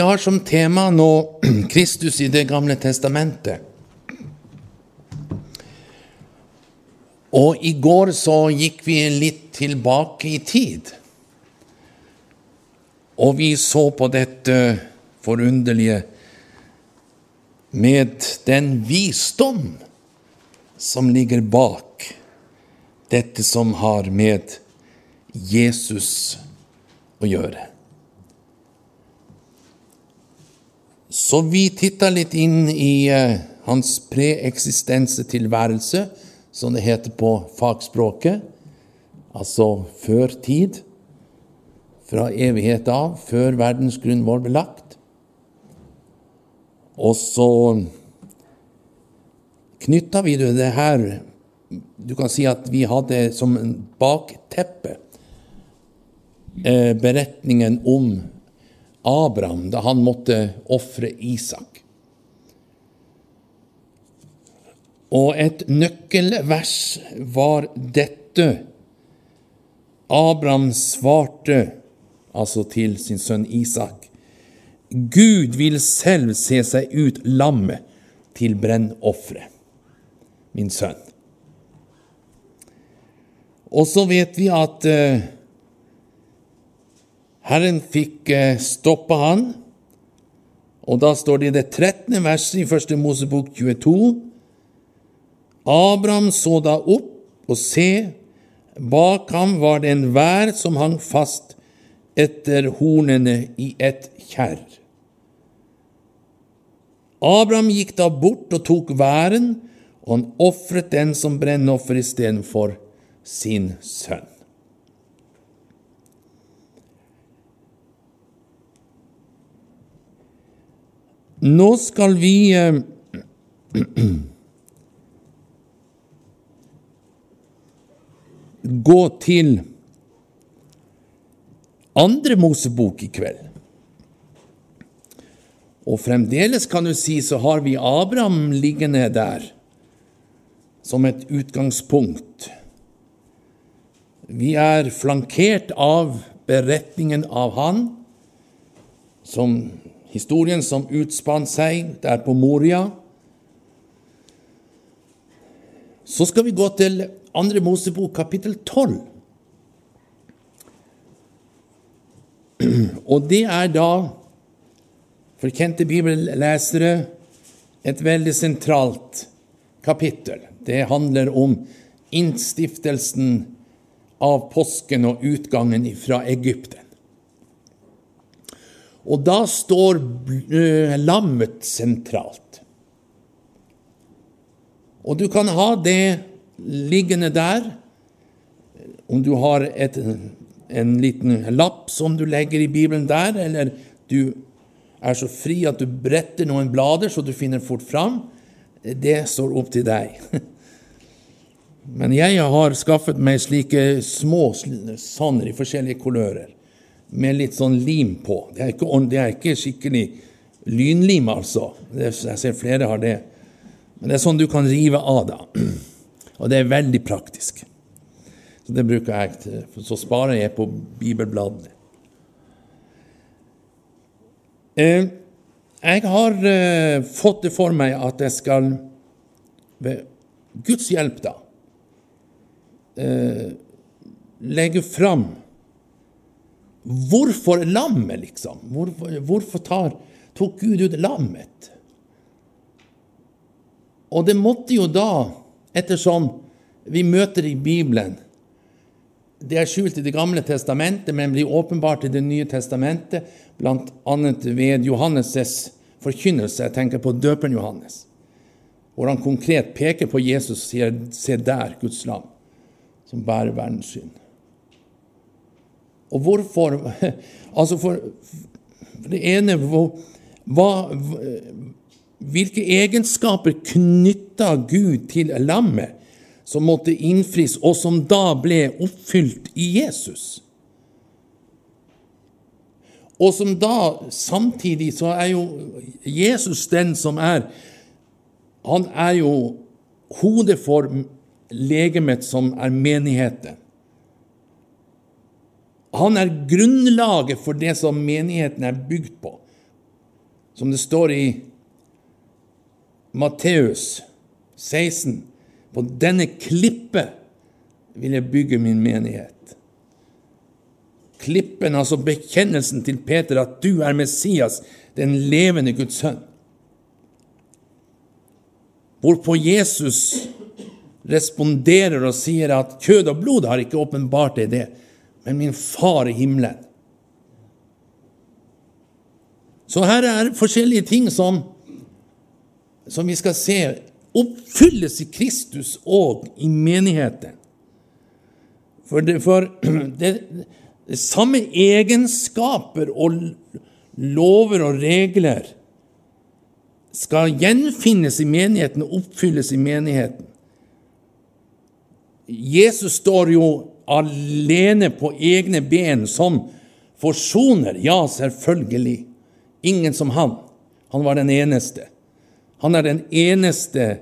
Vi har som tema nå Kristus i Det gamle testamentet. Og i går så gikk vi litt tilbake i tid. Og vi så på dette forunderlige med den visdom som ligger bak dette som har med Jesus å gjøre. Så vi titta litt inn i eh, hans preeksistensetilværelse, som det heter på fagspråket, altså før tid, fra evighet av, før verdens grunn ble belagt. Og så knytta vi det her. Du kan si at vi hadde som bakteppe eh, beretningen om Abraham da han måtte ofre Isak. Og et nøkkelvers var dette. Abraham svarte altså til sin sønn Isak. Gud vil selv se seg ut lammet til brennofferet, min sønn. Og så vet vi at uh, Herren fikk uh, stoppa han, og da står det i det 13. verset i første Mosebok 22 Abraham så da opp, og se, bak ham var det en vær som hang fast etter hornene i et kjerr. Abraham gikk da bort og tok væren, og han ofret den som brennoffer istedenfor sin sønn. Nå skal vi eh, gå til andre Mosebok i kveld. Og fremdeles kan du si så har vi Abraham liggende der som et utgangspunkt. Vi er flankert av beretningen av han, som historien som utspant seg der på Moria. Så skal vi gå til andre Mosebok kapittel 12. Og det er da for kjente bibellesere et veldig sentralt kapittel. Det handler om innstiftelsen av påsken og utgangen fra Egypten. Og da står lammet sentralt. Og du kan ha det liggende der, om du har et, en liten lapp som du legger i Bibelen der, eller du er så fri at du bretter noen blader så du finner fort fram, det står opp til deg. Men jeg har skaffet meg slike små sånne i forskjellige kulører, med litt sånn lim på. Det er ikke, det er ikke skikkelig lynlim, altså. jeg ser flere har det. Men det er sånn du kan rive av, da. Og det er veldig praktisk. Så det bruker jeg til. Så sparer jeg på bibelbladene. Eh, jeg har eh, fått det for meg at jeg skal, ved Guds hjelp, da, eh, legge fram Hvorfor lammet, liksom? Hvorfor, hvorfor tar, tok Gud ut lammet? Og det måtte jo da, ettersom vi møter i Bibelen Det er skjult i Det gamle testamentet, men blir åpenbart i Det nye testamentet, bl.a. ved Johannes' forkynnelse. Jeg tenker på døperen Johannes, hvor han konkret peker på Jesus og sier 'Se der, Guds lam, som bærer verdens synd'. Og hvorfor Altså, for, for det ene hva, Hvilke egenskaper knytta Gud til lammet som måtte innfris, og som da ble oppfylt i Jesus? Og som da samtidig så er jo Jesus den som er Han er jo hodet for legemet som er menigheten. Han er grunnlaget for det som menigheten er bygd på. som det står i Matteus 16, på denne klippet vil jeg bygge min menighet. Klippen, altså bekjennelsen til Peter at du er Messias, den levende Guds sønn. Hvorpå Jesus responderer og sier at kjød og blod har ikke åpenbart deg det, men min far i himmelen. Så her er forskjellige ting som, som vi skal se oppfylles i Kristus og i menigheten. For det, for det, det samme egenskaper og lover og regler skal gjenfinnes i menigheten og oppfylles i menigheten. Jesus står jo alene på egne ben som forsoner. Ja, selvfølgelig. Ingen som han. Han var den eneste. Han er den eneste,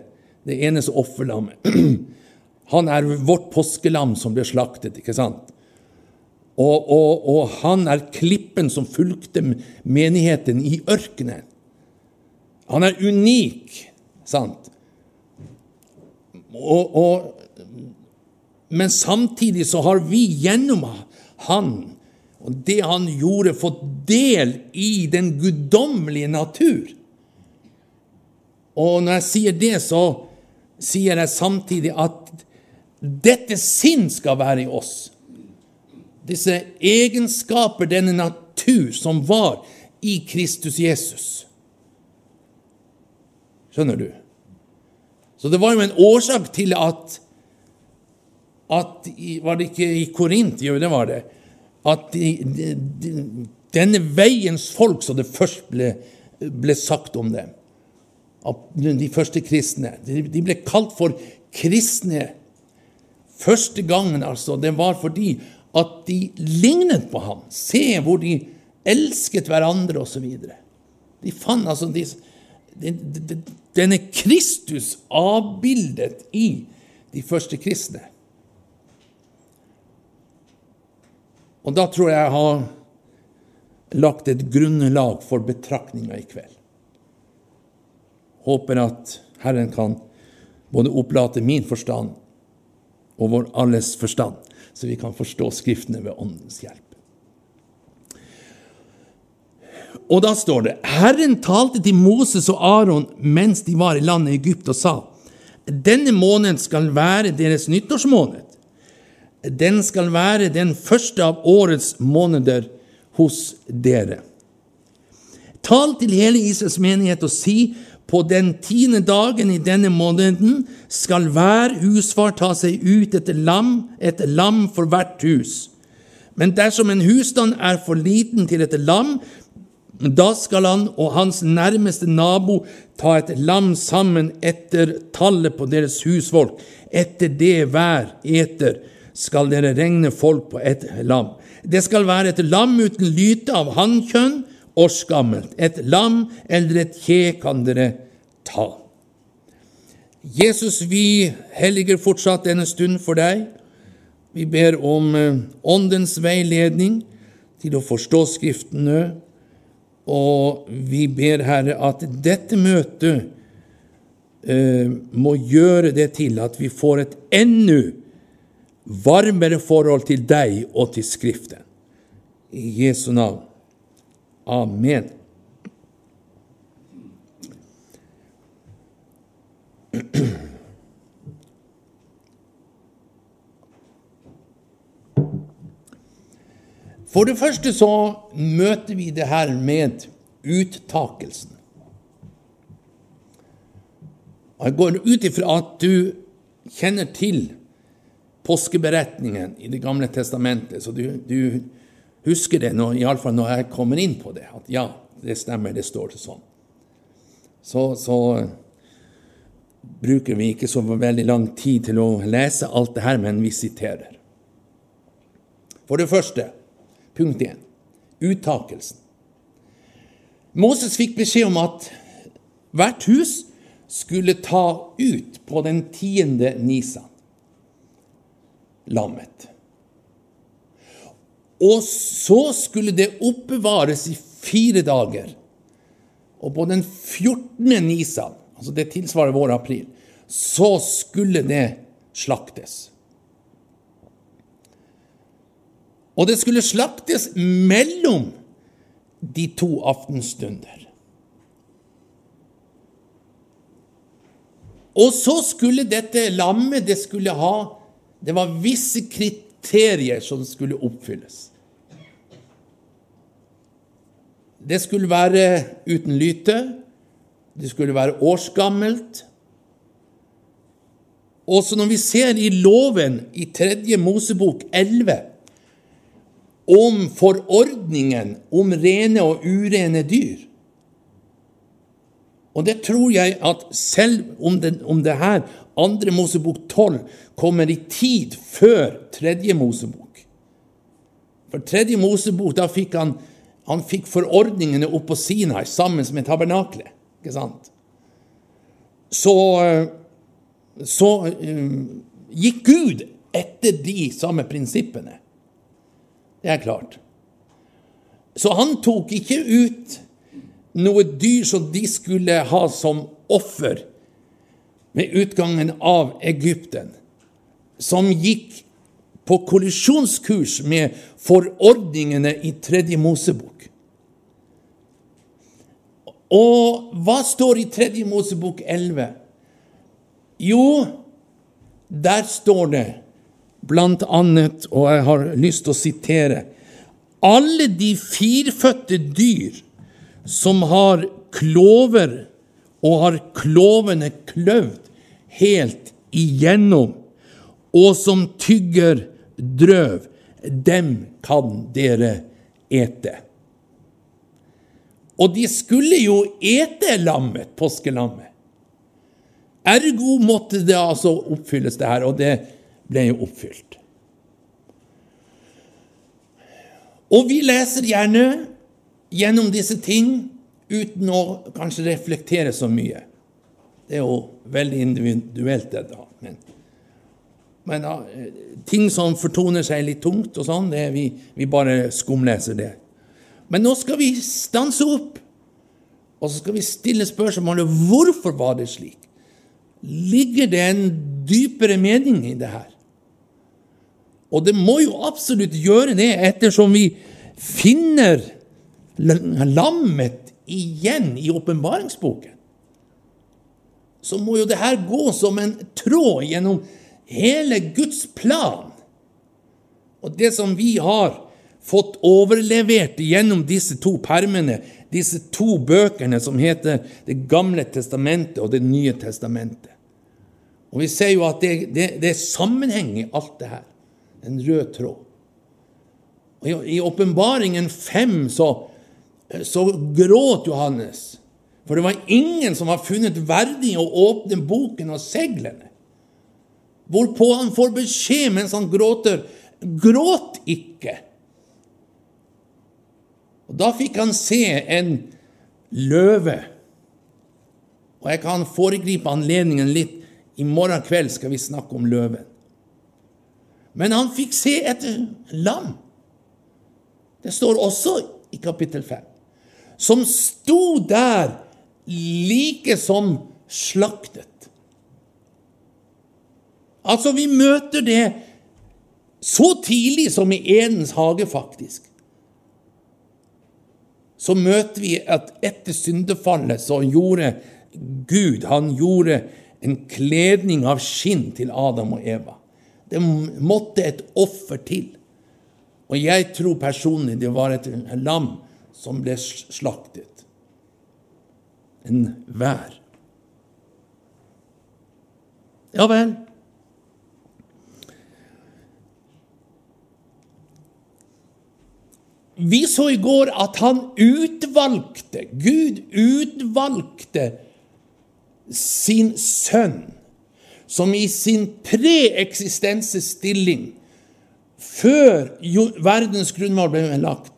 det eneste offerlammet. Han er vårt påskelam som ble slaktet, ikke sant? Og, og, og han er klippen som fulgte menigheten i ørkenen. Han er unik, sant? Og, og, men samtidig så har vi gjennom han og det han gjorde, fått del i den guddommelige natur. Og når jeg sier det, så sier jeg samtidig at dette sinn skal være i oss. Disse egenskaper, denne natur som var i Kristus Jesus. Skjønner du? Så det var jo en årsak til at, at Var det ikke i Korint? Jo, det var det. At de, de, de, denne veiens folk, som det først ble, ble sagt om dem, de første kristne, de ble kalt for kristne første gangen, altså. Det var fordi at de lignet på ham. Se hvor de elsket hverandre, osv. De fant altså de, denne Kristus avbildet i de første kristne. Og da tror jeg jeg har lagt et grunnlag for betraktninga i kveld. Håper at Herren kan både opplate min forstand og vår alles forstand, så vi kan forstå Skriftene ved Åndens hjelp. Og da står det Herren talte til Moses og Aron mens de var i landet Egypt, og sa:" Denne måneden skal være deres nyttårsmåned. Den skal være den første av årets måneder hos dere. Tal til hele Israels menighet og si:" På den tiende dagen i denne måneden skal hver husfar ta seg ut et lam, et lam for hvert hus. Men dersom en husstand er for liten til et lam, da skal han og hans nærmeste nabo ta et lam sammen etter tallet på deres husfolk. Etter det hver eter skal dere regne folk på et lam. Det skal være et lam uten lyte av hannkjønn, skammelt. Et lam eller et kje kan dere ta. Jesus, vi helliger fortsatt denne stund for deg. Vi ber om eh, Åndens veiledning til å forstå Skriftene, og vi ber, Herre, at dette møtet eh, må gjøre det til at vi får et enda varmere forhold til deg og til Skriften. I Jesu navn. Amen. For det første så møter vi det her med uttakelsen. Jeg går ut ifra at du kjenner til påskeberetningen i Det gamle testamentet, så du, du husker det, når, iallfall når jeg kommer inn på det, at ja, det stemmer, det står det sånn. Så, så bruker vi ikke så veldig lang tid til å lese alt det her, men vi siterer. For det første, punkt 1, uttakelsen. Moses fikk beskjed om at hvert hus skulle ta ut på den tiende nisan lammet. Og så skulle det oppbevares i fire dager. Og på den 14. Nisan, altså det tilsvarer vår april, så skulle det slaktes. Og det skulle slaktes mellom de to aftenstunder. Og så skulle dette lammet det skulle ha Det var visse kriterier som skulle oppfylles. Det skulle være uten lyte. Det skulle være årsgammelt. Også når vi ser i loven i 3. Mosebok 11 om forordningen om rene og urene dyr Og det tror jeg at selv om det, om det her, andre Mosebok 12, kommer i tid før tredje Mosebok For tredje Mosebok, da fikk han han fikk forordningene opp på Sinai sammen med tabernaklet. Ikke sant? Så, så um, gikk Gud etter de samme prinsippene. Det er klart. Så han tok ikke ut noe dyr som de skulle ha som offer ved utgangen av Egypten, som gikk på kollisjonskurs med forordningene i Tredje Mosebok. Og hva står i Tredje Mosebok 11? Jo, der står det blant annet, og jeg har lyst til å sitere Alle de firfødte dyr som har klover og har klovene kløvd helt igjennom, og som tygger drøv, dem kan dere ete. Og de skulle jo ete lammet, påskelammet. Ergo måtte det altså oppfylles, det her, og det ble jo oppfylt. Og vi leser gjerne gjennom disse ting uten å kanskje reflektere så mye. Det er jo veldig individuelt, det, da. Men, men da, ting som fortoner seg litt tungt og sånn, det er vi, vi bare skumleser det. Men nå skal vi stanse opp, og så skal vi stille spørsmålet hvorfor var det slik? Ligger det en dypere mening i det her? Og det må jo absolutt gjøre det, ettersom vi finner lammet igjen i åpenbaringsboken. Så må jo det her gå som en tråd gjennom hele Guds plan. Og det som vi har fått overlevert gjennom disse to permene, disse to bøkene som heter Det gamle testamentet og Det nye testamentet. Og Vi ser jo at det, det, det er sammenheng i alt det her en rød tråd. Og I åpenbaringen fem så, så gråt Johannes, for det var ingen som var funnet verdig å åpne boken og seglene. Hvorpå han får beskjed mens han gråter, gråt ikke. Og Da fikk han se en løve. Og jeg kan foregripe anledningen litt. I morgen kveld skal vi snakke om løven. Men han fikk se et lam. Det står også i kapittel 5. Som sto der like som slaktet. Altså, vi møter det så tidlig som i Edens hage, faktisk. Så møter vi at etter syndefallet så gjorde Gud Han gjorde en kledning av skinn til Adam og Eva. Det måtte et offer til. Og jeg tror personlig det var et lam som ble slaktet. En vær. Ja vel. Vi så i går at han utvalgte, Gud utvalgte sin sønn som i sin preeksistensestilling før verdens grunnmål ble lagt,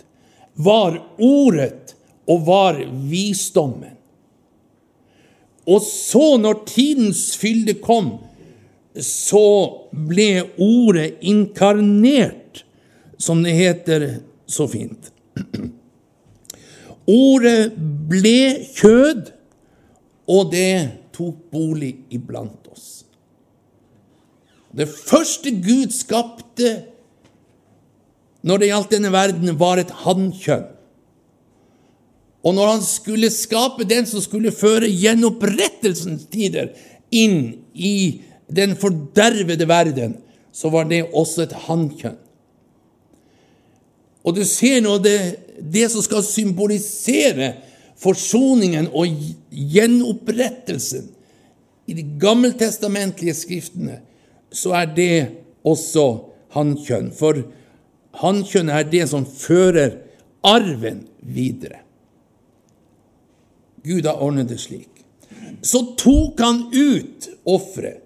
var ordet og var visdommen. Og så, når tidens fylde kom, så ble ordet inkarnert, som det heter så fint. Ordet ble kjød, og det tok bolig iblant oss. Det første Gud skapte når det gjaldt denne verden, var et hannkjønn. Og når han skulle skape den som skulle føre gjenopprettelsens tider inn i den fordervede verden, så var det også et hannkjønn. Og du ser nå det, det som skal symbolisere forsoningen og gjenopprettelsen i de gammeltestamentlige skriftene, så er det også hannkjønn. For hannkjønn er det som fører arven videre. Gud har ordnet det slik. Så tok han ut offeret.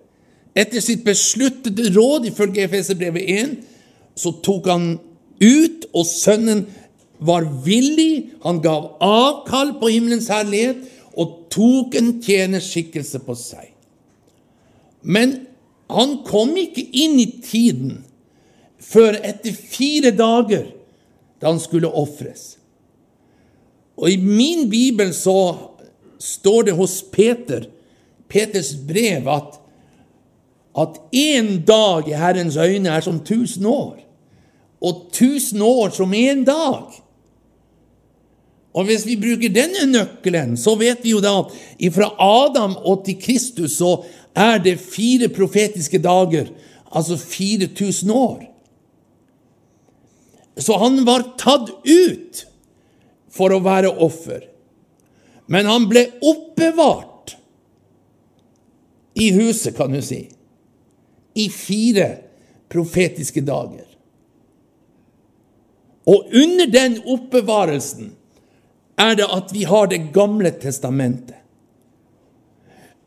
Etter sitt besluttede råd, ifølge Efeserbrevet 1, så tok han ut, og sønnen var villig. Han gav avkall på himmelens herlighet og tok en tjenerskikkelse på seg. Men han kom ikke inn i tiden før etter fire dager, da han skulle ofres. Og i min bibel så står det hos Peter, Peters brev, at at én dag i Herrens øyne er som tusen år, og tusen år som én dag. Og Hvis vi bruker denne nøkkelen, så vet vi jo da at fra Adam og til Kristus så er det fire profetiske dager, altså 4000 år. Så han var tatt ut for å være offer. Men han ble oppbevart i huset, kan du si i fire profetiske dager. Og under den oppbevarelsen er det at vi har Det gamle testamentet.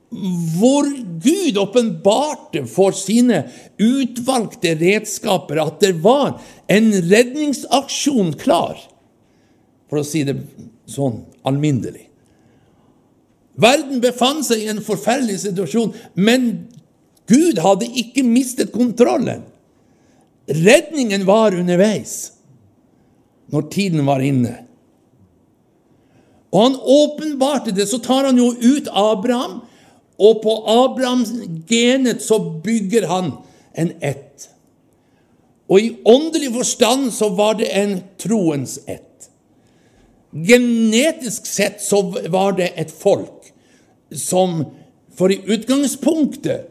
Hvor Gud åpenbarte for sine utvalgte redskaper at det var en redningsaksjon klar, for å si det sånn alminnelig. Verden befant seg i en forferdelig situasjon, men Gud hadde ikke mistet kontrollen. Redningen var underveis når tiden var inne. Og han åpenbarte det. Så tar han jo ut Abraham, og på Abrahams genet så bygger han en ett. Og i åndelig forstand så var det en troens ett. Genetisk sett så var det et folk som For i utgangspunktet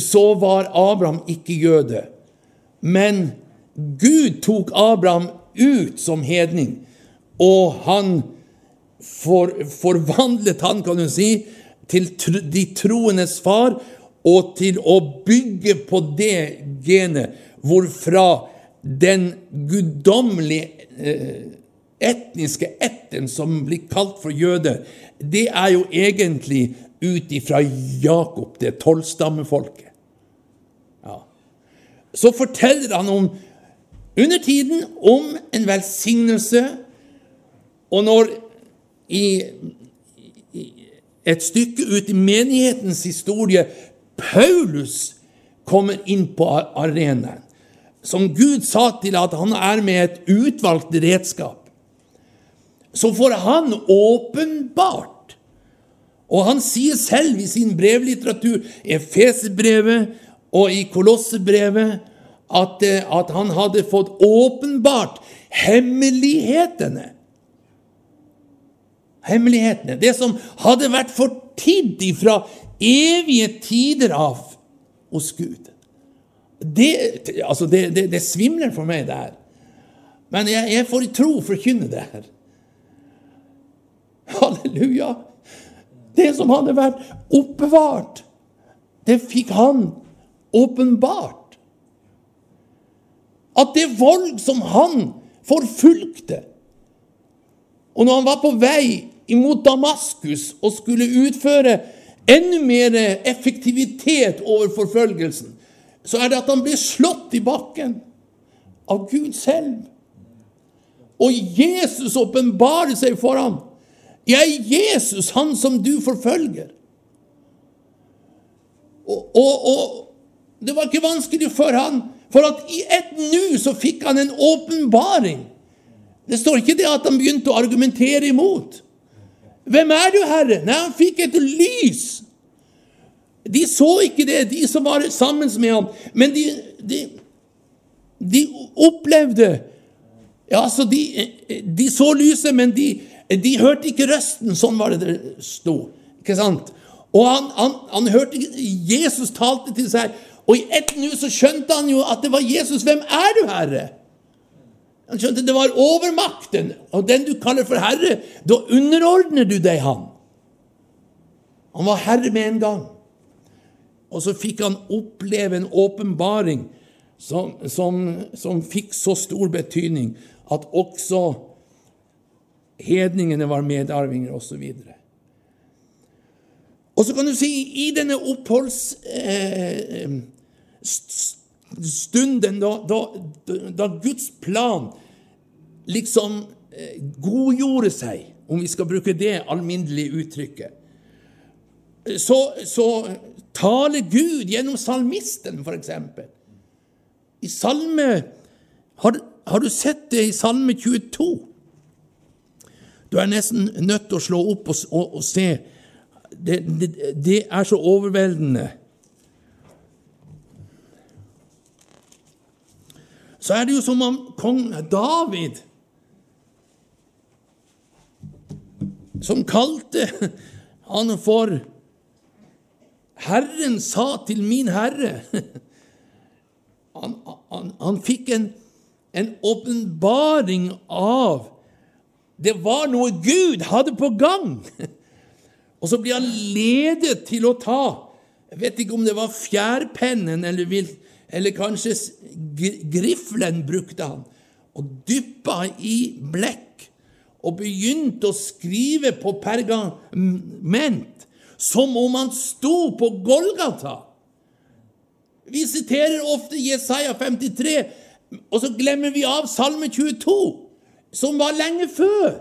så var Abraham ikke jøde. Men Gud tok Abraham ut som hedning, og han for, forvandlet han, kan du si, til de troendes far, og til å bygge på det genet hvorfra den guddommelige eh, etniske ætten som blir kalt for jøder, det er jo egentlig ut ifra Jakob, det tolvstammefolket. Ja. Så forteller han om undertiden om en velsignelse, og når i et stykke ut i menighetens historie Paulus kommer inn på arenaen, som Gud sa til at han er med et utvalgt redskap, så får han åpenbart og han sier selv i sin brevlitteratur, i Efeserbrevet og i Kolossebrevet, at, eh, at han hadde fått åpenbart hemmelighetene. Hemmelighetene. Det som hadde vært fortidd ifra evige tider av hos Gud. Det, altså det, det, det svimler for meg, det her. Men jeg, jeg får i tro forkynne det her. Halleluja! Det som hadde vært oppbevart, det fikk han åpenbart. At det vold som han forfulgte Og når han var på vei imot Damaskus og skulle utføre enda mer effektivitet over forfølgelsen, så er det at han blir slått i bakken av Gud selv. Og Jesus åpenbarer seg for ham jeg er Jesus, han som du forfølger. Og, og, og, det var ikke vanskelig for han, for at i et nu så fikk han en åpenbaring Det står ikke det at han begynte å argumentere imot. Hvem er du, Herre? Nei, han fikk et lys. De så ikke det, de som var sammen med ham, men de, de, de opplevde Ja, altså, de, de så lyset, men de, de hørte ikke røsten. Sånn var det det sto. Ikke sant? Og han, han, han hørte Jesus talte til seg, og i ett nu så skjønte han jo at det var Jesus. Hvem er du, Herre? Han skjønte det var overmakten, og den du kaller for herre, da underordner du deg han. Han var herre med en gang. Og så fikk han oppleve en åpenbaring som, som, som fikk så stor betydning at også hedningene var medarvinger, osv. Og så kan du si i denne oppholds... eh, da, da, da, Guds plan liksom eh, godgjorde seg, om vi skal bruke det alminnelige uttrykket, så, så taler Gud gjennom salmisten, f.eks. I salme har, har du sett det i Salme 22? Du er nesten nødt til å slå opp og, og, og se. Det, det, det, er så overveldende. Så er det jo som om kong David Som kalte han for Herren sa til min herre Han, han, han fikk en en åpenbaring av Det var noe Gud hadde på gang. Og så blir han ledet til å ta Jeg vet ikke om det var fjærpennen eller, eller kanskje griflen brukte han, og dyppa i blekk og begynte å skrive på pergament som om han sto på Golgata. Vi siterer ofte Jesaja 53 og så glemmer vi av Salme 22, som var lenge før.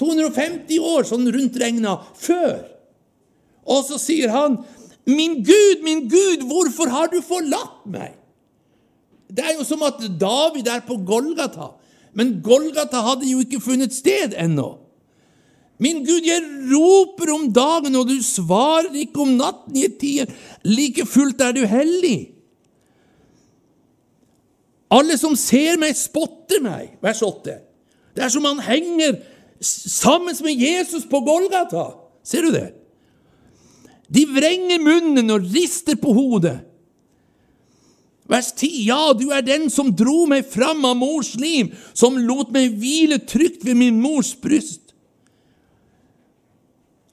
250 år sånn rundt regna før. Og så sier han, 'Min Gud, min Gud, hvorfor har du forlatt meg?' Det er jo som at David er på Golgata. Men Golgata hadde jo ikke funnet sted ennå. Min Gud, jeg roper om dagen, og du svarer ikke om natten i tider. Like fullt er du hellig. Alle som ser meg, spotter meg. Vers 8. Det er som han henger sammen med Jesus på Golgata. Ser du det? De vrenger munnen og rister på hodet. Vers 10. Ja, du er den som dro meg fram av mors liv, som lot meg hvile trygt ved min mors bryst.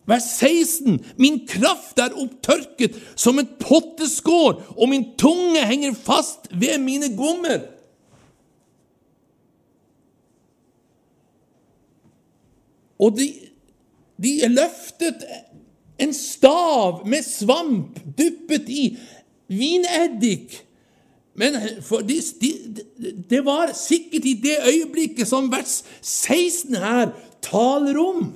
Vers 16. Min kraft er opptørket som et potteskår, og min tunge henger fast ved mine gommer. Og de, de løftet en stav med svamp dyppet i vineddik. Men de, de, det var sikkert i det øyeblikket som vers 16 her taler om.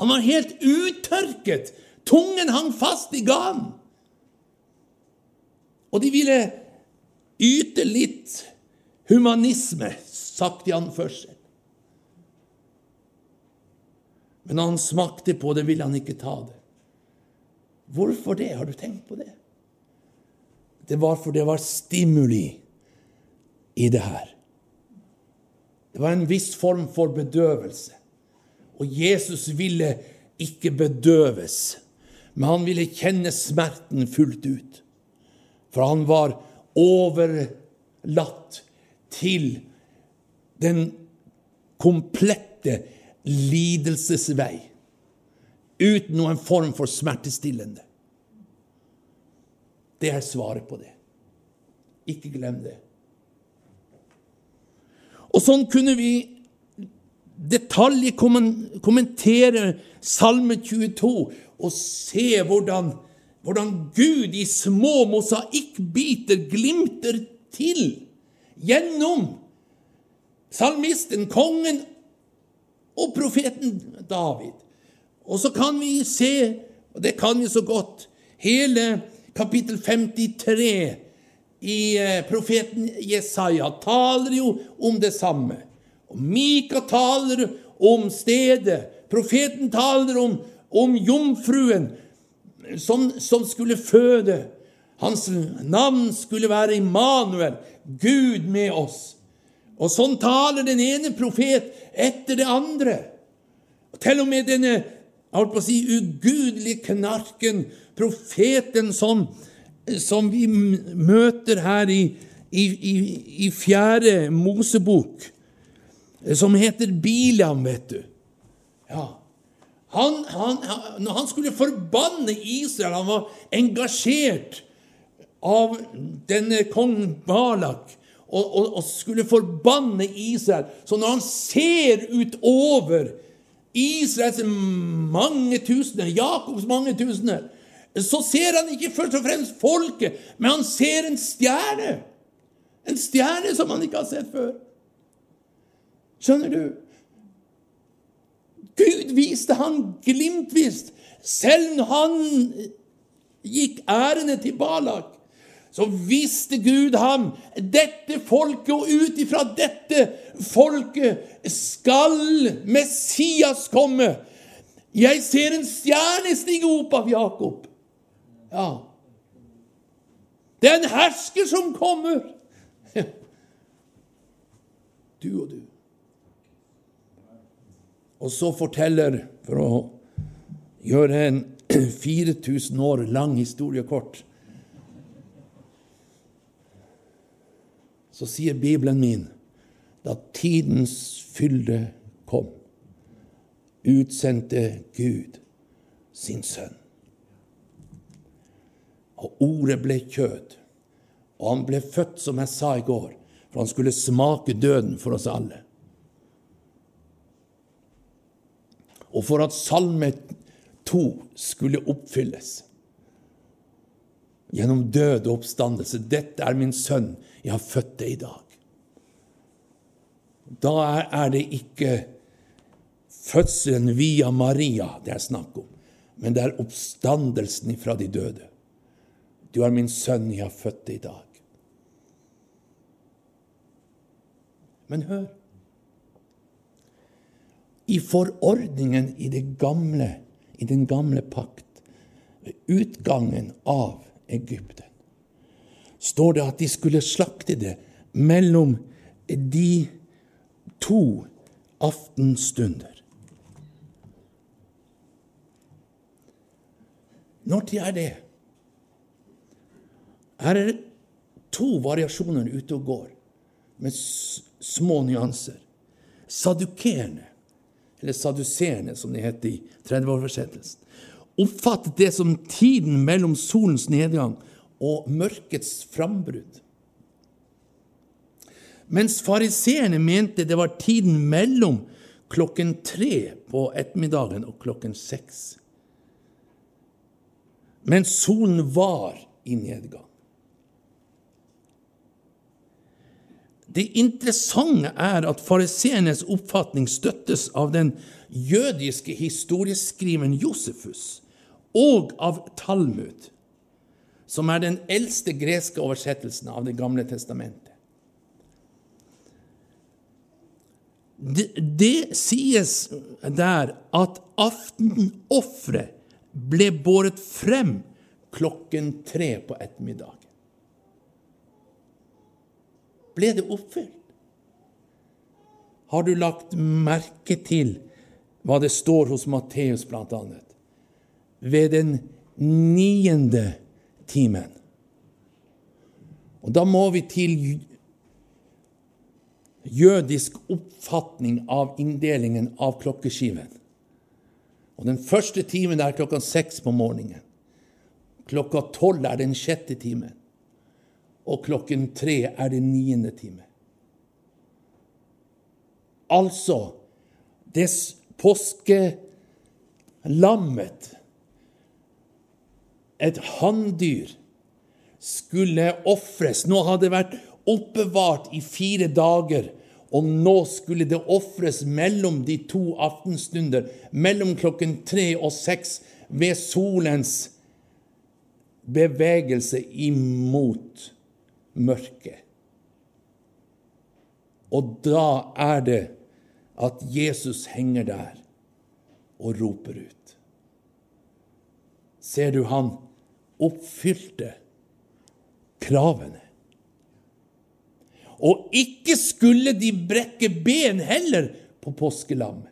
Han var helt uttørket. Tungen hang fast i ganen. Og de ville yte litt humanisme, sagt i anførsel. Men når han smakte på det, ville han ikke ta det. Hvorfor det? Har du tenkt på det? Det var fordi det var stimuli i det her. Det var en viss form for bedøvelse. Og Jesus ville ikke bedøves, men han ville kjenne smerten fullt ut. For han var overlatt til den komplette lidelsesvei uten noen form for smertestillende. Det er svaret på det. Ikke glem det. Og sånn kunne vi detaljkommentere Salme 22 og se hvordan, hvordan Gud i små mosaikkbiter glimter til gjennom salmisten, kongen og profeten David. Og så kan vi se, og det kan vi så godt, hele kapittel 53 i eh, profeten Jesaja taler jo om det samme. Og Mika taler om stedet. Profeten taler om, om jomfruen som, som skulle føde. Hans navn skulle være Immanuel, Gud med oss. Og sånn taler den ene profet etter det andre. Og til og med denne jeg holdt på å si, ugudelige knarken, profeten som, som vi møter her i, i, i, i fjerde Mosebok, som heter Bilam, vet du. Ja. Han, han, når han skulle forbanne Israel, han var engasjert av denne kong Balak og, og, og, skulle forbanne Israel. Så når han ser utover Israels mange tusener, Jakobs mange tusener, så ser han ikke først og fremst folket, men han ser en stjerne. En stjerne som han ikke har sett før. Skjønner du? Gud viste han glimtvis, selv når han gikk ærende til Balak så visste Gud ham dette folket, og ut ifra dette folket skal Messias komme. Jeg ser en stjerne stige opp av Jakob. Ja. Det er en hersker som kommer. Du og du. Og så forteller, for å gjøre en 4000 år lang historie kort så sier Bibelen min da tidens fylde kom, utsendte Gud sin sønn. Og ordet ble kjød, og han ble født, som jeg sa i går, for han skulle smake døden for oss alle. Og for at Salme 2 skulle oppfylles gjennom død og oppstandelse. Dette er min sønn, jeg har født deg i dag. Da er det ikke fødselen via Maria det er snakk om, men det er oppstandelsen fra de døde. Du er min sønn, jeg har født deg i dag. Men hør I forordningen i, det gamle, i den gamle pakt, ved utgangen av Egypten, står det at de skulle slakte det mellom de to aftenstunder. Når tid er det? Her er det to variasjoner ute og går, med små nyanser. Sadukerene, eller saduserende, som det heter i 30-oversettelsen, oppfattet det som tiden mellom solens nedgang og mørkets frambrudd. Mens fariseerne mente det var tiden mellom klokken tre på ettermiddagen og klokken seks. Mens solen var i nedgang. Det interessante er at fariseernes oppfatning støttes av den jødiske historieskriveren Josefus og av Talmud som er den eldste greske oversettelsen av Det gamle testamentet. Det, det sies der at aftenofferet ble båret frem klokken tre på ettermiddagen. Ble det oppfylt? Har du lagt merke til hva det står hos Matteus, blant annet? Ved den niende timen. Og da må vi til jødisk oppfatning av inndelingen av klokkeskiven. Og Den første timen er klokka seks på morgenen. Klokka tolv er den sjette timen. Og klokken tre er den niende time. Altså det påskelammet et hanndyr skulle ofres. Nå hadde det vært oppbevart i fire dager, og nå skulle det ofres mellom de to aftenstunder, mellom klokken tre og seks, ved solens bevegelse imot mørket. Og da er det at Jesus henger der og roper ut. Ser du, han oppfylte kravene. Og ikke skulle de brekke ben heller på påskelammet.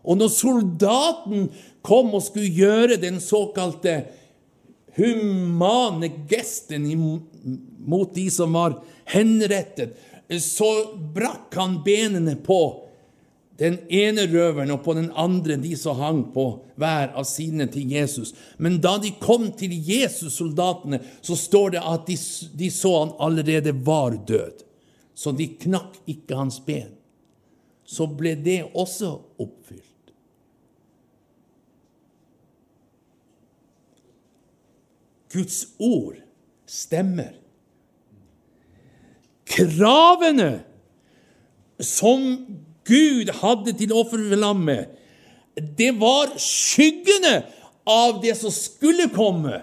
Og når soldaten kom og skulle gjøre den såkalte humane gesten mot de som var henrettet, så brakk han benene på den ene røveren og på den andre de som hang på hver av sidene til Jesus. Men da de kom til Jesus, soldatene, så står det at de, de så han allerede var død. Så de knakk ikke hans ben. Så ble det også oppfylt. Guds ord stemmer. Kravene som Gud hadde til offerlammet, det var skyggene av det som skulle komme.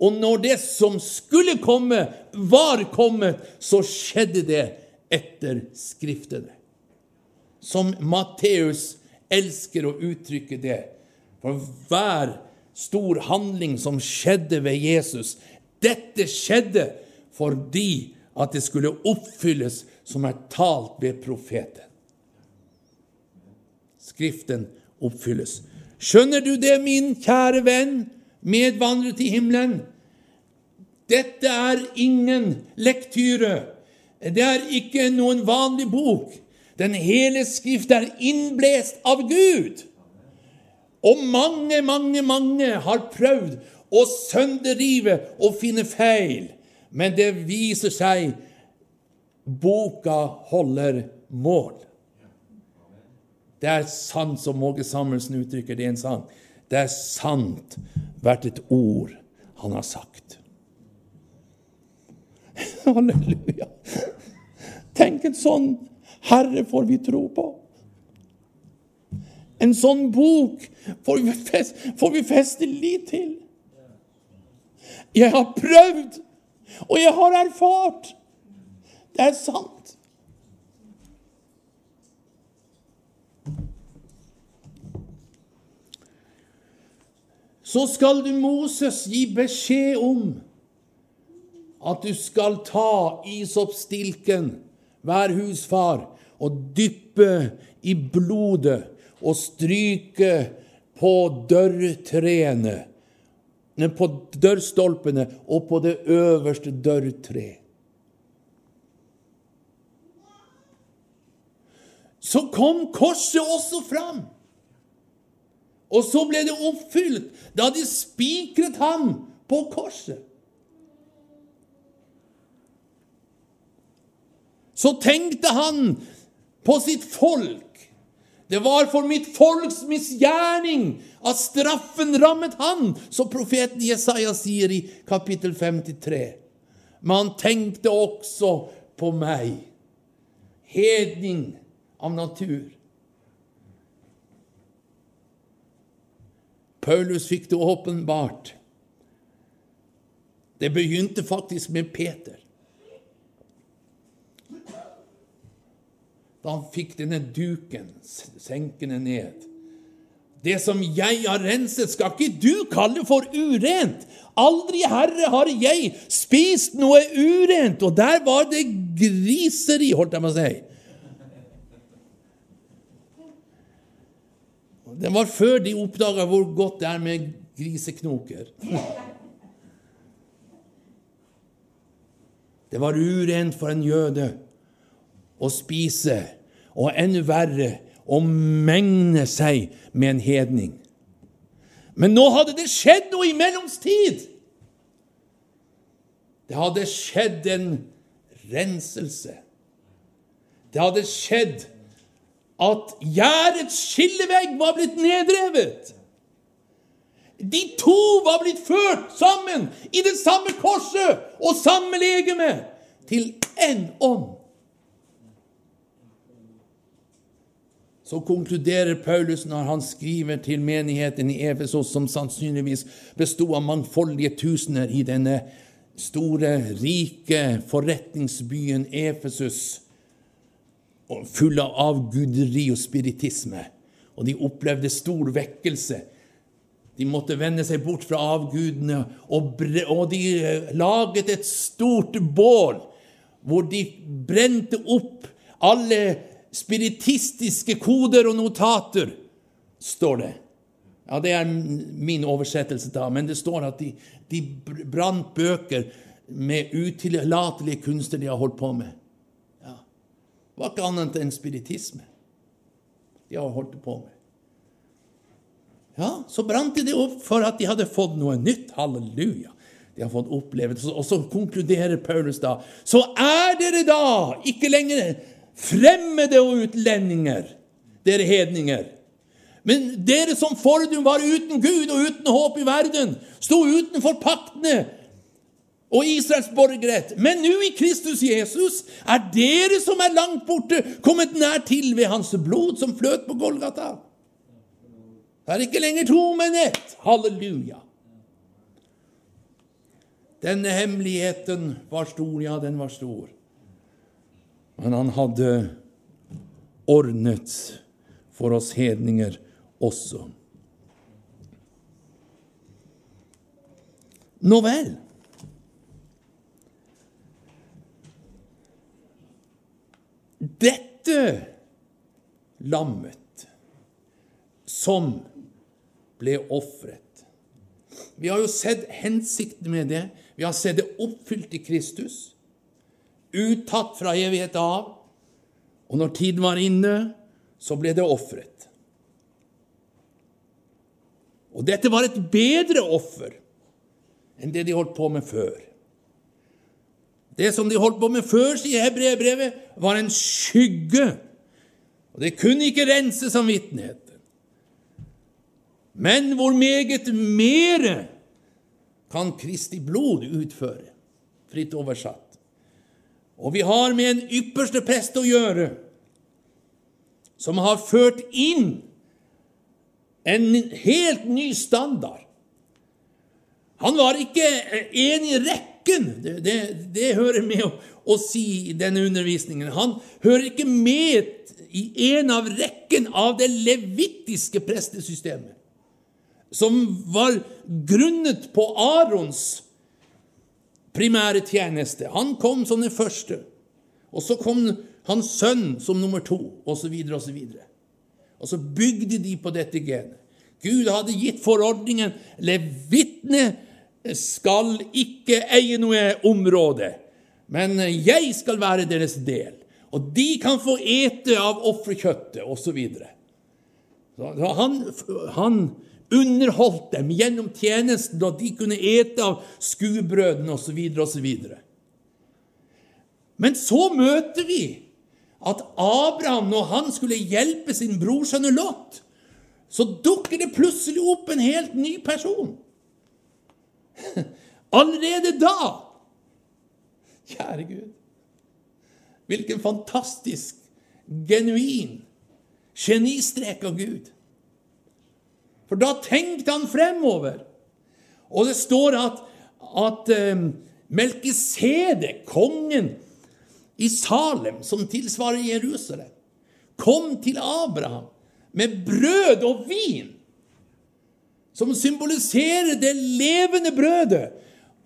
Og når det som skulle komme, var kommet, så skjedde det etter Skriftene. Som Matteus elsker å uttrykke det. For hver stor handling som skjedde ved Jesus, dette skjedde fordi at det skulle oppfylles som er talt ved profeten. Skriften oppfylles. Skjønner du det, min kjære venn, medvandrer til himmelen? Dette er ingen lektyre. Det er ikke noen vanlig bok. Den hele Skrift er innblest av Gud. Og mange, mange, mange har prøvd å sønderrive og finne feil, men det viser seg boka holder mål. Det er sant, som Åge Samuelsen uttrykker det i en sang. Det er sant hvert et ord han har sagt. Halleluja. Tenk en sånn Herre får vi tro på. En sånn bok får vi, feste, får vi feste lit til. Jeg har prøvd, og jeg har erfart. Det er sant. Så skal du Moses gi beskjed om at du skal ta isoppstilken, hver husfar, og dyppe i blodet og stryke på dørtreene, på dørstolpene og på det øverste dørtreet. Så kom korset også fram. Og så ble det oppfylt da de spikret ham på korset. Så tenkte han på sitt folk det var for mitt folks misgjerning at straffen rammet han, som profeten Jesaja sier i kapittel 53. Men han tenkte også på meg, hedning av natur. Paulus fikk det åpenbart. Det begynte faktisk med Peter. da han fikk denne duken senkende ned. Det som jeg har renset, skal ikke du kalle for urent. Aldri, Herre, har jeg spist noe urent. Og der var det griseri, holdt jeg på å si. Det var før de oppdaga hvor godt det er med griseknoker. Det var urent for en jøde å spise, og enda verre å mengne seg med en hedning. Men nå hadde det skjedd noe i mellomstid. Det hadde skjedd en renselse. Det hadde skjedd at gjerdets skillevegg var blitt nedrevet. De to var blitt ført sammen i det samme korset og samme legeme til én ånd. så konkluderer Paulus når han skriver til menigheten i Efesos, som sannsynligvis bestod av mangfoldige tusener i denne store, rike forretningsbyen Efesus. Og fulle av avguderi og spiritisme. Og de opplevde stor vekkelse. De måtte vende seg bort fra avgudene, og, og de eh, laget et stort bål hvor de brente opp alle spiritistiske koder og notater, står det. Ja, Det er min oversettelse, da, men det står at de, de brant bøker med utilatelige kunster de har holdt på med. Det var ikke annet enn spiritisme de har holdt på med. Ja, så brant de opp for at de hadde fått noe nytt. Halleluja. De har fått opplevelse. Og så konkluderer Paulus da Så er dere da ikke lenger fremmede og utlendinger, dere hedninger. Men dere som fordum var uten Gud og uten håp i verden, sto utenfor paktene og Israels borgerrett. Men nå i Kristus Jesus er dere som er langt borte, kommet nær til ved hans blod som fløt på Golgata. Det er ikke lenger to, men ett. Halleluja. Denne hemmeligheten var stor, ja, den var stor. Men han hadde ordnet for oss hedninger også. Nå vel. Dette lammet som ble ofret Vi har jo sett hensikten med det. Vi har sett det oppfylt i Kristus. Uttatt fra evighet av. Og når tiden var inne, så ble det ofret. Og dette var et bedre offer enn det de holdt på med før. Det som de holdt på med før, sier Hebreerbrevet, var en skygge. Og det kunne ikke rense samvittigheten. Men hvor meget mere kan Kristi blod utføre, fritt oversatt. Og vi har med en ypperste prest å gjøre, som har ført inn en helt ny standard. Han var ikke en i rekken. Det, det, det hører med å, å si i denne undervisningen. Han hører ikke med i en av rekken av det levittiske prestesystemet, som var grunnet på Arons primære tjeneste. Han kom som den første, og så kom hans sønn som nummer to, osv., osv. Og så bygde de på dette genet. Gud hadde gitt forordningen Levitene skal ikke eie noe område, men jeg skal være deres del. Og de kan få ete av offerkjøttet, osv. Han, han underholdt dem gjennom tjenesten, og de kunne ete av skuebrødene osv. osv. Men så møter vi at Abraham, når han skulle hjelpe sin brorsønn Lot, så dukker det plutselig opp en helt ny person. Allerede da Kjære Gud. Hvilken fantastisk, genuin genistrek av Gud. For da tenkte han fremover. Og det står at, at um, Melkisedek, kongen i Salem, som tilsvarer Jerusalem, kom til Abraham med brød og vin, som symboliserer det levende brødet,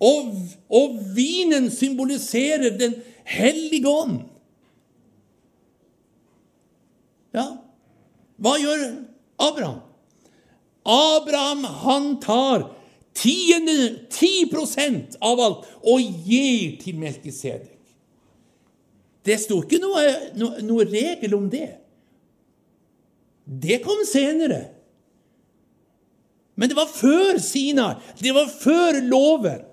og, og vinen symboliserer Den hellige ånd. Ja, hva gjør Abraham? Abraham han tar tiende, 10% av alt og gir til Melkisedek. Det sto ikke noe, noe, noe regel om det. Det kom senere. Men det var før Sina. Det var før loven.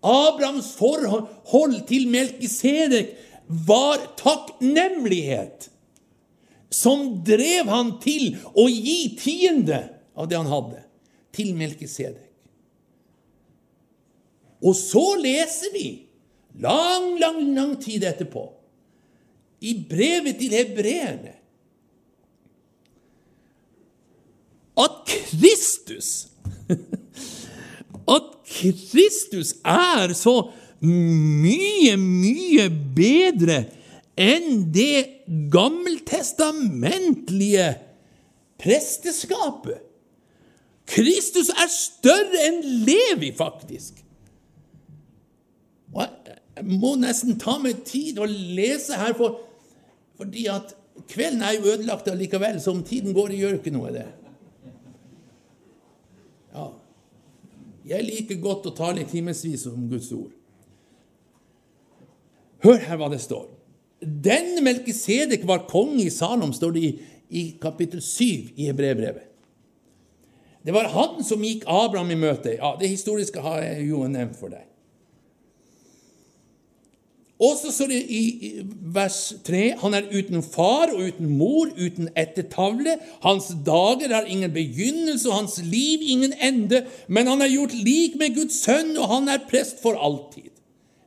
Abrahams forhold til Melkisedek var takknemlighet som drev han til å gi tiende av det han hadde, til Melkisedek. Og så leser vi, lang, lang, lang tid etterpå, i brevet til hebreerne, at Kristus At Kristus er så mye, mye bedre enn det gammeltestamentlige presteskapet. Kristus er større enn Levi, faktisk. Og jeg må nesten ta meg tid å lese her, for, fordi at kvelden er jo ødelagt allikevel, så om tiden går, det gjør ikke noe, det. Jeg liker godt å tale i timevis om Guds ord. Hør her hva det står. Den Melkisedek var konge i Salom, står det i, i kapittel 7 i Hebrevbrevet. Det var han som gikk Abraham i møte. Ja, Det historiske har jeg jo nevnt for deg. Og så står det i vers 3 han er uten far og uten mor, uten ettertavle. Hans dager har ingen begynnelse og hans liv ingen ende. Men han er gjort lik med Guds sønn, og han er prest for alltid.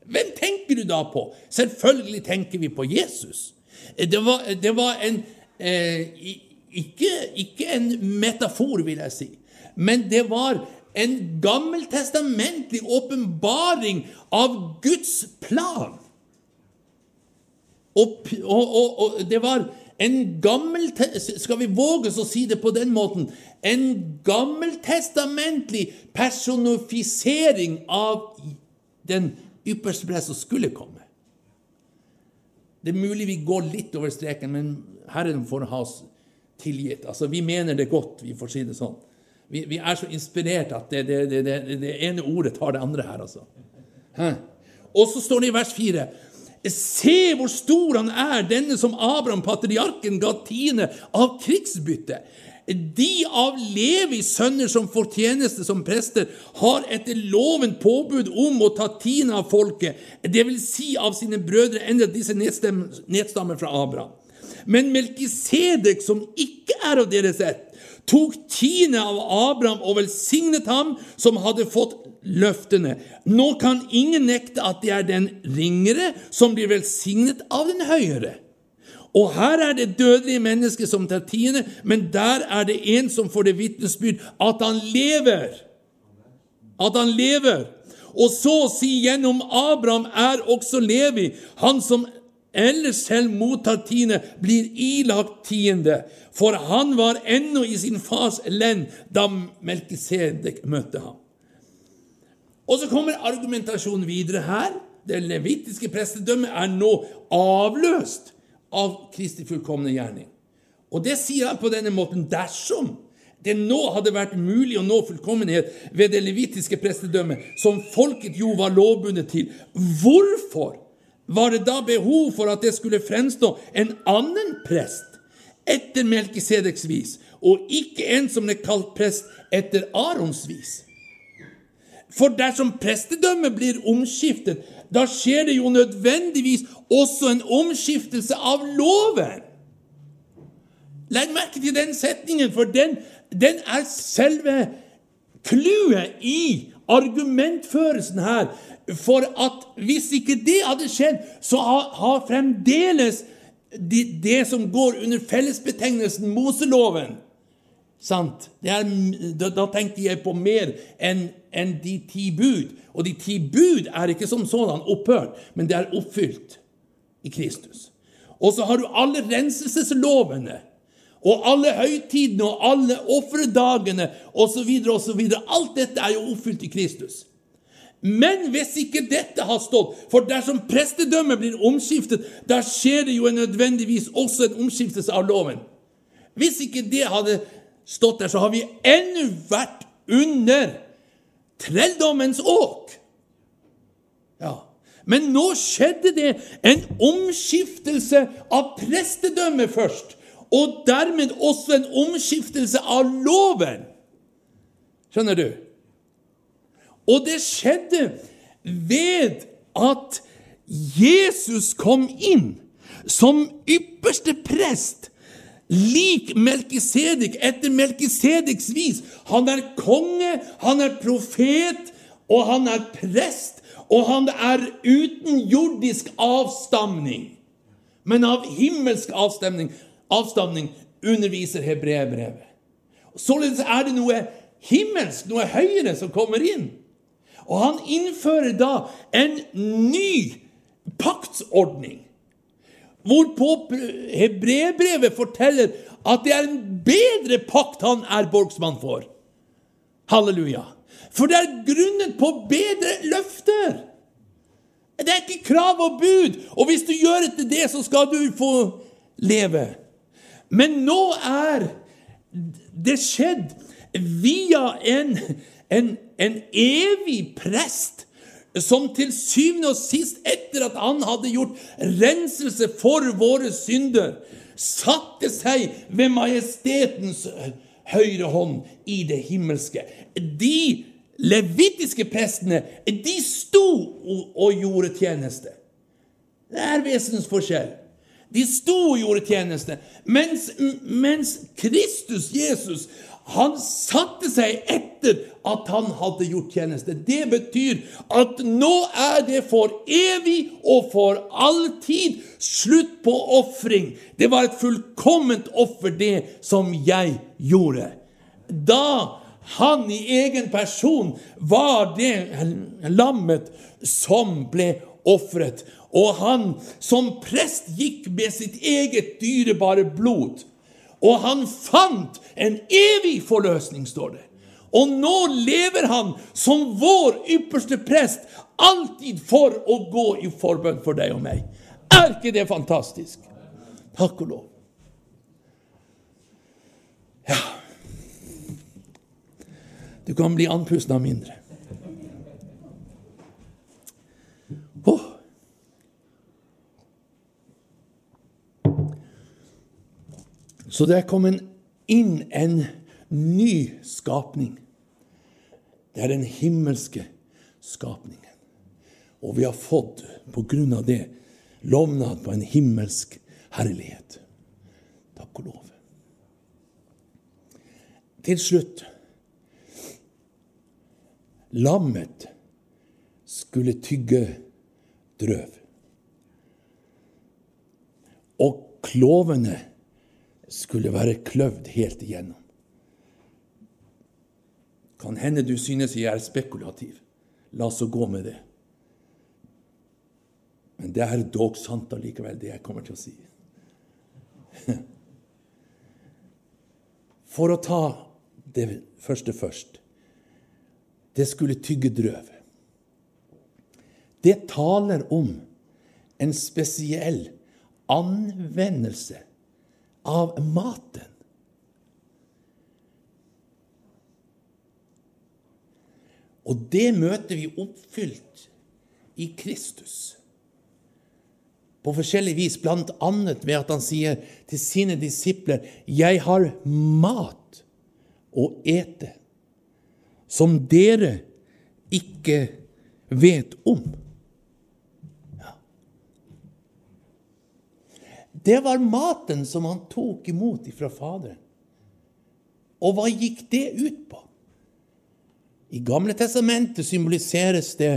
Hvem tenker du da på? Selvfølgelig tenker vi på Jesus. Det var, det var en eh, ikke, ikke en metafor, vil jeg si, men det var en gammeltestamentlig åpenbaring av Guds plan. Og, og, og, og det var en gammel Skal vi våge oss å si det på den måten? En gammeltestamentlig personifisering av den ypperste prest som skulle komme. Det er mulig vi går litt over streken, men Herren får ha oss tilgitt. Altså, Vi mener det godt, vi får si det sånn. Vi, vi er så inspirert at det, det, det, det, ene ordet tar det andre her, altså. Hæ? Og så står det i vers 4 Se hvor stor han er, denne som Abraham, patriarken, ga tiende av krigsbyttet. De av Levis sønner som får tjeneste som prester, har etter loven påbud om å ta tiende av folket, vil si av sine brødre, enda disse nedstammer fra Abraham. Men Melkisedek, som ikke er av deres ett, tok tiende av Abraham og velsignet ham som hadde fått løftene. Nå kan ingen nekte at det er den ringere som blir velsignet av den høyere. Og her er det dødelige mennesker som tar tiende, men der er det en som får det vitnesbyrd at han lever. At han lever. Og så å si gjennom Abraham er også Levi, han som ellers selv mottatt tiende, blir ilagt tiende. For han var ennå i sin fars lend da Melkisedek møtte ham. Og så kommer argumentasjonen videre her. Det levitiske prestedømmet er nå avløst av Kristi fullkomne gjerning. Og det sier han på denne måten dersom det nå hadde vært mulig å nå fullkommenhet ved det levitiske prestedømmet, som folket jo var lovbundet til, hvorfor var det da behov for at det skulle fremstå en annen prest etter Melkisedeks vis, og ikke en som ble kalt prest etter Arons vis? For dersom prestedømmet blir omskiftet, da skjer det jo nødvendigvis også en omskiftelse av loven. Legg merke til den setningen, for den, den er selve clouet i argumentførelsen her. For at hvis ikke det hadde skjedd, så har, fremdeles det, som går under fellesbetegnelsen Moseloven Sant? Er, da, da tenkte jeg på mer enn en de ti bud. Og de ti bud er ikke som sådan opphørt, men det er oppfylt i Kristus. Og så har du alle renselseslovene. Og alle høytidene og alle ofredagene osv. osv. Alt dette er jo oppfylt i Kristus. Men hvis ikke dette har stått, for dersom prestedømmet blir omskiftet, da skjer det jo nødvendigvis også en omskiftelse av loven. Hvis ikke det hadde stått der, så har vi ennå vært under trelldommens åk. Ja. Men nå skjedde det en omskiftelse av prestedømmet først, og dermed også en omskiftelse av loven. Skjønner du? Og det skjedde ved at Jesus kom inn som ypperste prest lik Melkisedek etter Melkisedeks vis. Han er konge, han er profet, og han er prest, og han er uten jordisk avstamning, men av himmelsk avstamning, avstamning underviser hebreerbrevet. Således er det noe himmelsk, noe høyere, som kommer inn. Og han innfører da en ny paktsordning. Hvorpå hebreerbrevet forteller at det er en bedre pakt han er borgsmann for. Halleluja. For det er grunnet på bedre løfter. Det er ikke krav og bud, og hvis du gjør etter det, så skal du få leve. Men nå er det skjedd via en, en, en evig prest som til syvende og sist, etter at han hadde gjort renselse for våre synder, satte seg ved majestetens høyre hånd i det himmelske. De levitiske prestene, de sto og gjorde tjeneste. Det er vesensforskjell. De sto og gjorde tjeneste, mens, mens Kristus, Jesus, han satte seg etter at han hadde gjort tjeneste. Det betyr at nå er det for evig og for alltid slutt på ofring. Det var et fullkomment offer, det som jeg gjorde. Da han i egen person var det lammet som ble ofret. Og han som prest gikk med sitt eget dyrebare blod. Og han fant en evig forløsning, står det. Og nå lever han som vår ypperste prest, alltid for å gå i forbønn for deg og meg. Er ikke det fantastisk? Takk og lov. Ja Du kan bli andpusten av mindre. Oh. Så det er kommet inn en ny skapning. Det er den himmelske skapningen. Og vi har fått, på grunn av det, lovnad på en himmelsk herlighet. Takk og lov. Til slutt Lammet skulle tygge drøv. Og klovene skulle være kløvd helt igjennom. Kan hende du synes jeg er spekulativ. La oss gå med det. Men det er dog sant allikevel, det jeg kommer til å si. For å ta det første først. Det skulle tygge drøv. Det taler om en spesiell anvendelse av maten. Og det møter vi oppfylt i Kristus. På forskjellig vis, bl.a. ved at han sier til sine disipler 'Jeg har mat å ete' som dere ikke vet om. Det var maten som han tok imot fra Faderen. Og hva gikk det ut på? I Gamle testamentet symboliseres det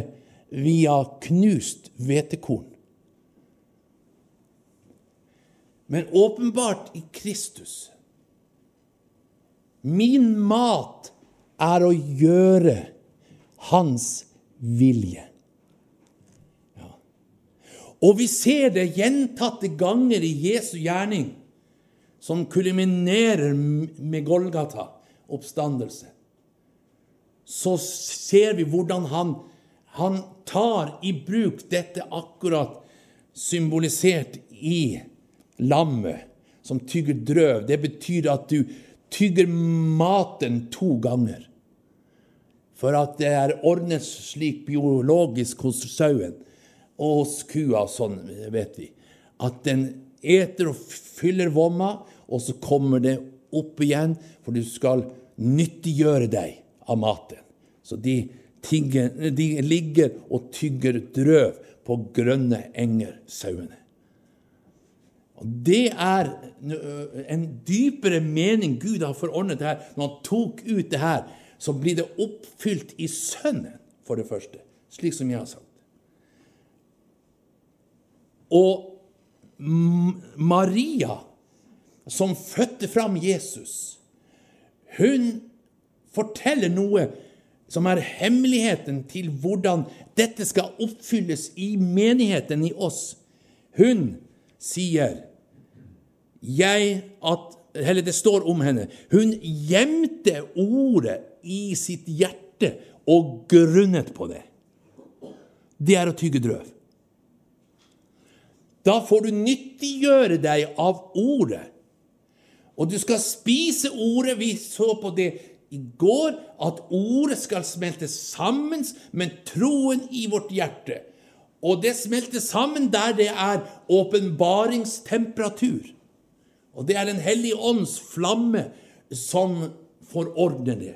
via knust hvetekorn. Men åpenbart i Kristus. Min mat er å gjøre hans vilje. Og vi ser det gjentatte ganger i Jesu gjerning, som kulminerer med Golgata, oppstandelse så ser vi hvordan han, han tar i bruk dette akkurat symbolisert i lammet som tygger drøv. Det betyr at du tygger maten to ganger. For at det er ordnet slik biologisk hos sauen og hos kua, sånn vet vi, at den eter og fyller vomma, og så kommer det opp igjen, for du skal nyttiggjøre deg av maten. Så de, tingene, de ligger og tygger drøv på grønne enger, sauene. Og Det er en dypere mening Gud har forordnet her. Når han tok ut det her, så blir det oppfylt i Sønnen, for det første. Slik som jeg har sagt. Og Maria, som fødte fram Jesus, hun forteller noe som er hemmeligheten til hvordan dette skal oppfylles i menigheten i oss. Hun sier at det står om henne. Hun gjemte ordet i sitt hjerte og grunnet på det. Det er å tygge drøv. Da får du nyttiggjøre deg av ordet. Og du skal spise ordet. Vi så på det i går, at ordet skal smelte sammen med troen i vårt hjerte. Og det smelter sammen der det er åpenbaringstemperatur. Og det er Den hellige ånds flamme som forordner det.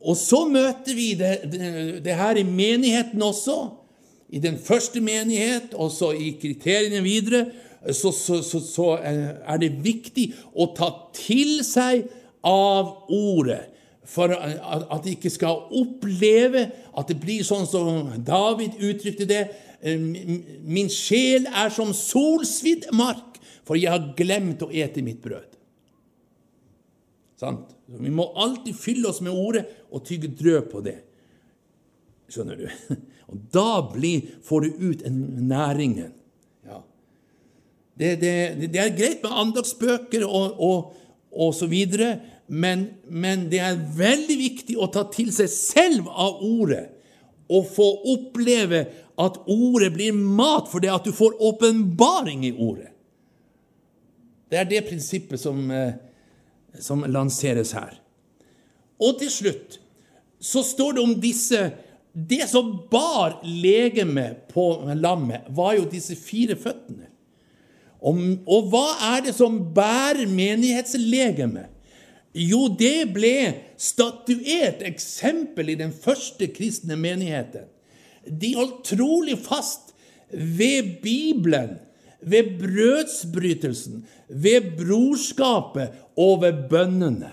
Og så møter vi det, det, det, her i menigheten også. I den første menighet, og så i kriteriene videre, så, så, så, så er det viktig å ta til seg av ordet. For at de ikke skal oppleve at det blir sånn som David uttrykte det. Min sjel er som solsvidd mark, for jeg har glemt å ete mitt brød. Sant? Vi må alltid fylle oss med ordet og tygge drøv på det. Skjønner du? Og da blir, får du ut næringen. Ja. Det, det, det, er greit med andagsbøker og, og, og så videre, men, men det er veldig viktig å ta til seg selv av ordet og få oppleve at ordet blir mat for det at du får åpenbaring i ordet. Det er det prinsippet som, eh, som lanseres her. Og til slutt så står det om disse Det som bar legemet på lammet, var jo disse fire føttene. Og, og hva er det som bærer menighetslegemet? Jo, det ble statuert eksempel i den første kristne menigheten. De holdt trolig fast ved Bibelen, ved brødsbrytelsen, ved brorskapet og ved bønnene.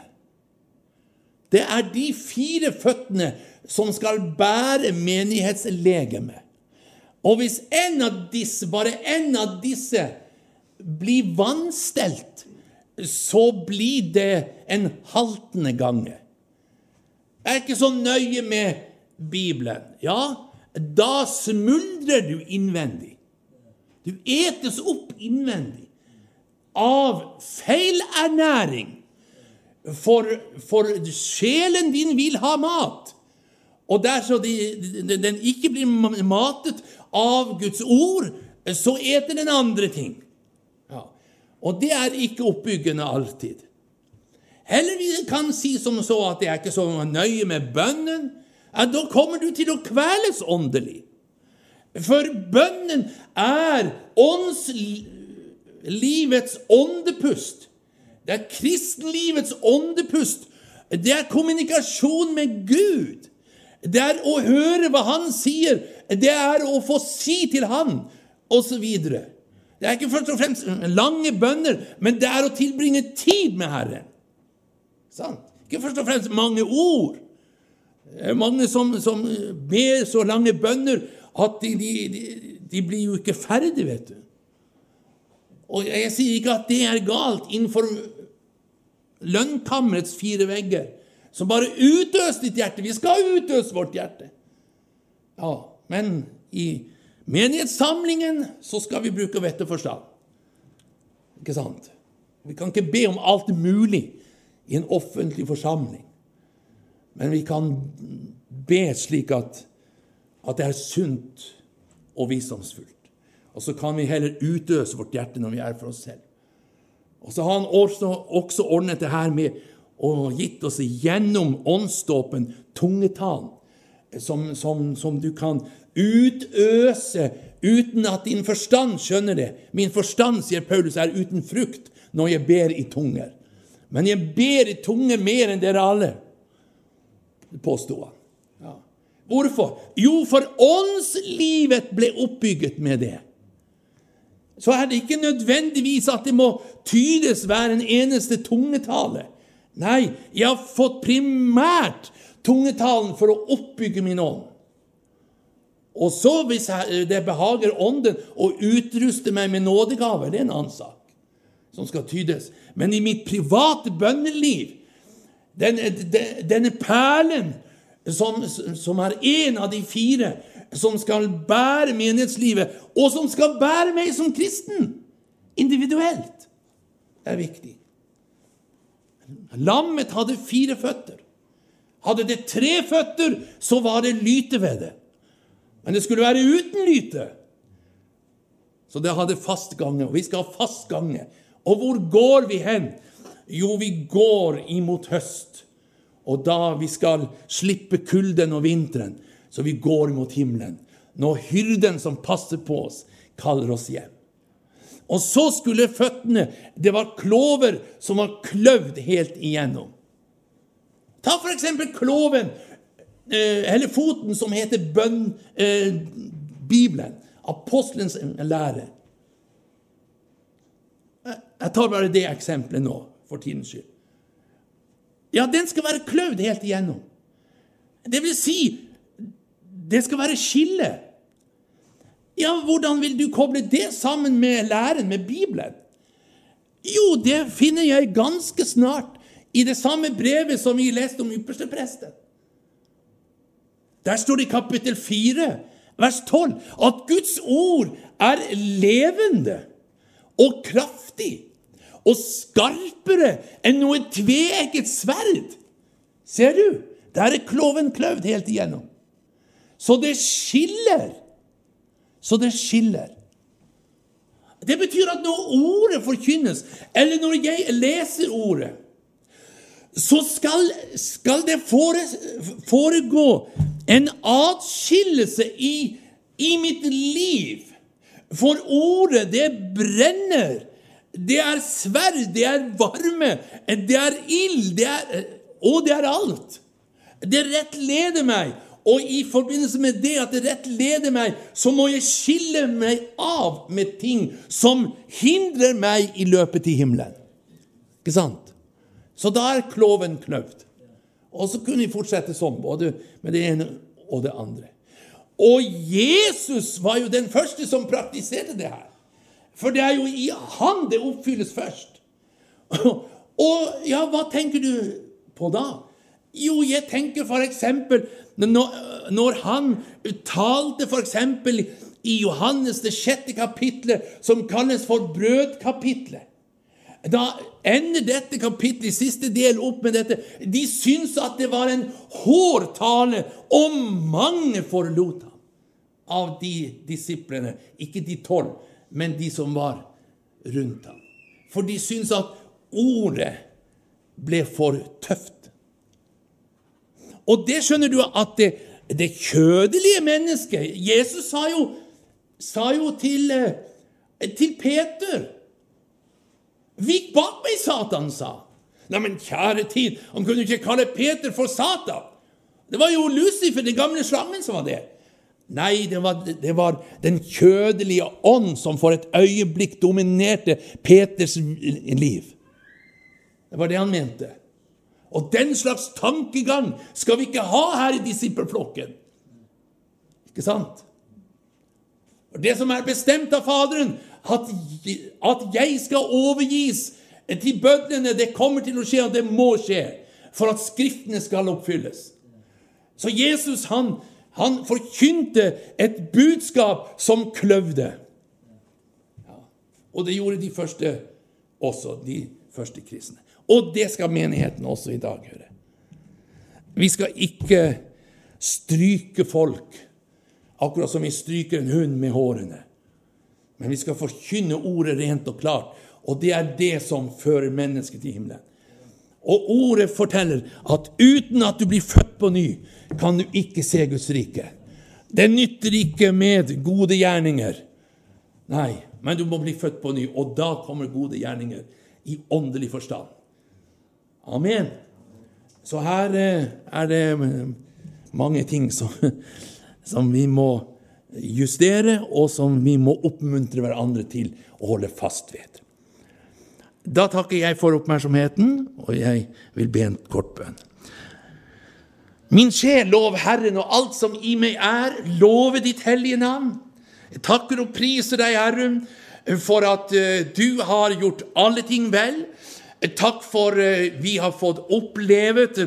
Det er de fire føttene som skal bære menighetslegemet. Og hvis en av disse, bare en av disse blir vanstelt, så blir det en haltende gange. Jeg er ikke så nøye med Bibelen. Ja, da smuldrer du innvendig. Du etes opp innvendig av feilernæring. For, for sjelen din vil ha mat. Og dersom de, den ikke blir matet av Guds ord, så eter den andre ting. Og det er ikke oppbyggende alltid. Heller vi kan si som så at det er ikke så nøye med bønnen. Ja, da kommer du til å kveles åndelig. For bønnen er åndslivets åndepust. Det er kristenlivets åndepust. Det er kommunikasjon med Gud. Det er å høre hva Han sier. Det er å få si til Han, osv. Det er ikke først og fremst lange bønner, men det er å tilbringe tid med Herren. Sant? Ikke først og fremst mange ord. Mange som, som ber så lange bønner at de, de, de, blir jo ikke ferdige, vet du. Og jeg sier ikke at det er galt innenfor lønnkammerets fire vegger, som bare utøser ditt hjerte. Vi skal utøse vårt hjerte. Ja, men i menighetssamlingen så skal vi bruke vett og forstand. Ikke sant? Vi kan ikke be om alt mulig i en offentlig forsamling. Men vi kan be slik at, at det er sunt og visdomsfullt. Og så kan vi heller utøse vårt hjerte når vi er for oss selv. Og så har han også, også ordnet det her med og gitt oss gjennom åndsdåpen tungetalen, som, som, som du kan utøse uten at din forstand skjønner det. Min forstand, sier Paulus, er uten frukt når jeg ber i tunger. Men jeg ber i tunger mer enn dere alle, påsto han. Ja. Hvorfor? Jo, for åndslivet ble oppbygget med det. Så er det ikke nødvendigvis at det må tydes hver en eneste tungetale. Nei, jeg har fått primært tungetalen for å oppbygge min ånd. Og så, hvis det behager Ånden å utruste meg med nådegaver, det er en annen sak som skal tydes. Men i mitt private bønneliv, denne, denne perlen som, som er en av de fire, som skal bære menighetslivet, og som skal bære meg som kristen. Individuelt. Er viktig. Lammet hadde fire føtter. Hadde det tre føtter, så var det lyte ved det. Men det skulle være uten lyte. Så det hadde fast gange, og vi skal ha fast gange. Og hvor går vi hen? Jo, vi går imot høst. Og da vi skal slippe kulden og vinteren, så vi går mot himmelen. Når hyrden som passer på oss, kaller oss hjem. Og så skulle føttene Det var klover som var kløvd helt igjennom. Ta for eksempel kloven, eh, eller foten, som heter bønn, eh, Bibelen. Apostelens lære. Jeg tar bare det eksempelet nå, for tidens skyld. Ja, den skal være kløvd helt igjennom. Det vil si, det skal være skille. Ja, hvordan vil du koble det sammen med læren, med Bibelen? Jo, det finner jeg ganske snart i det samme brevet som vi leste om ypperstepresten. Der står det i kapittel 4, vers 12, at Guds ord er levende og kraftig og skarpere enn noe tveegget sverd. Ser du? Der er kloven kløvd helt igjennom. Så det skiller. Så det skiller. Det betyr at når ordet forkynnes, eller når jeg leser ordet, så skal, skal det foregå en atskillelse i, i mitt liv. For ordet, det brenner. Det er sverd, det er varme, det er ild, det er, og det er alt. Det rettleder meg. Og i forbindelse med det at det rettleder meg, så må jeg skille meg av med ting som hindrer meg i løpet til himmelen. Ikke sant? Så da er kloven knøvd. Og så kunne vi fortsette sånn, både med det ene og det andre. Og Jesus var jo den første som praktiserte det her. For det er jo i han det oppfylles først. Og ja, hva tenker du på da? Jo, jeg tenker f.eks. Når, når han talte f.eks. i Johannes det sjette kapitlet, som kalles for brødkapitlet. Da ender dette kapittelet siste del opp med dette. De syntes at det var en hård tale, og mange forlot ham av de disiplene. Ikke de tolv, men de som var rundt ham. For de syntes at ordet ble for tøft. Og det skjønner du at det, det kjødelige mennesket Jesus sa jo, sa jo til, eh, til Peter Vik bak meg, Satan, sa Neimen, kjære tid, han kunne ikke kalle Peter for Satan. Det var jo Lucifer, den gamle slangen, som var det. Nei, det var, det var, den kjødelige ånd som for et øyeblikk dominerte Peters liv. Det var det han mente. Og den slags tankegang skal vi ikke ha her i disippelflokken. Ikke sant? Og Det som er bestemt av Faderen, at, at jeg skal overgis til bødlene, det kommer til å skje, og det må skje, for at Skriftene skal oppfylles. Så Jesus, han, han forkynte et budskap som kløvde. Ja. Og det gjorde de første også, de første kristne. Og det skal menigheten også i dag gjøre. Vi skal ikke stryke folk, akkurat som vi stryker en hund med hårene. Men vi skal forkynne ordet rent og klart, og det er det som fører mennesket til himmelen. Og ordet forteller at uten at du blir født på ny, kan du ikke se Guds rike. Det nytter ikke med gode gjerninger. Nei, men du må bli født på ny, og da kommer gode gjerninger i åndelig forstand. Amen. Så her eh, er det eh, mange ting som, som vi må justere, og som vi må oppmuntre hverandre til å holde fast ved. Da takker jeg for oppmerksomheten, og jeg vil be en kort bønn. Min sjel, lov Herren og alt som i meg er, love ditt hellige navn. Jeg takker og priser deg, Herre, for at uh, du har gjort alle ting vel Takk for eh, vi har fått opplevet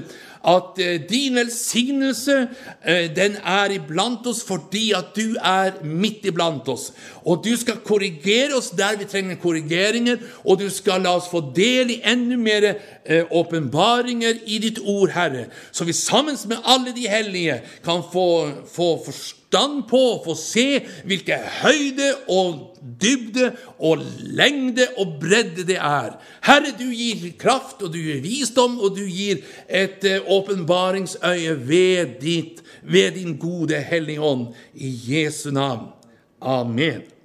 at eh, din velsignelse eh, den er iblant oss fordi at du er midt iblant oss. Og du skal korrigere oss der vi trenger korrigeringer, og du skal la oss få del i enda mer eh, åpenbaringer i ditt ord, Herre, så vi sammen med alle de hellige kan få, få forstand på, få se hvilke høyde og dybde og lengde og bredde det er. Herre, du gir kraft, og du gir visdom, og du gir et eh, åpenbaringsøye ved, ved din gode Hellige Ånd. I Jesu navn. Amen.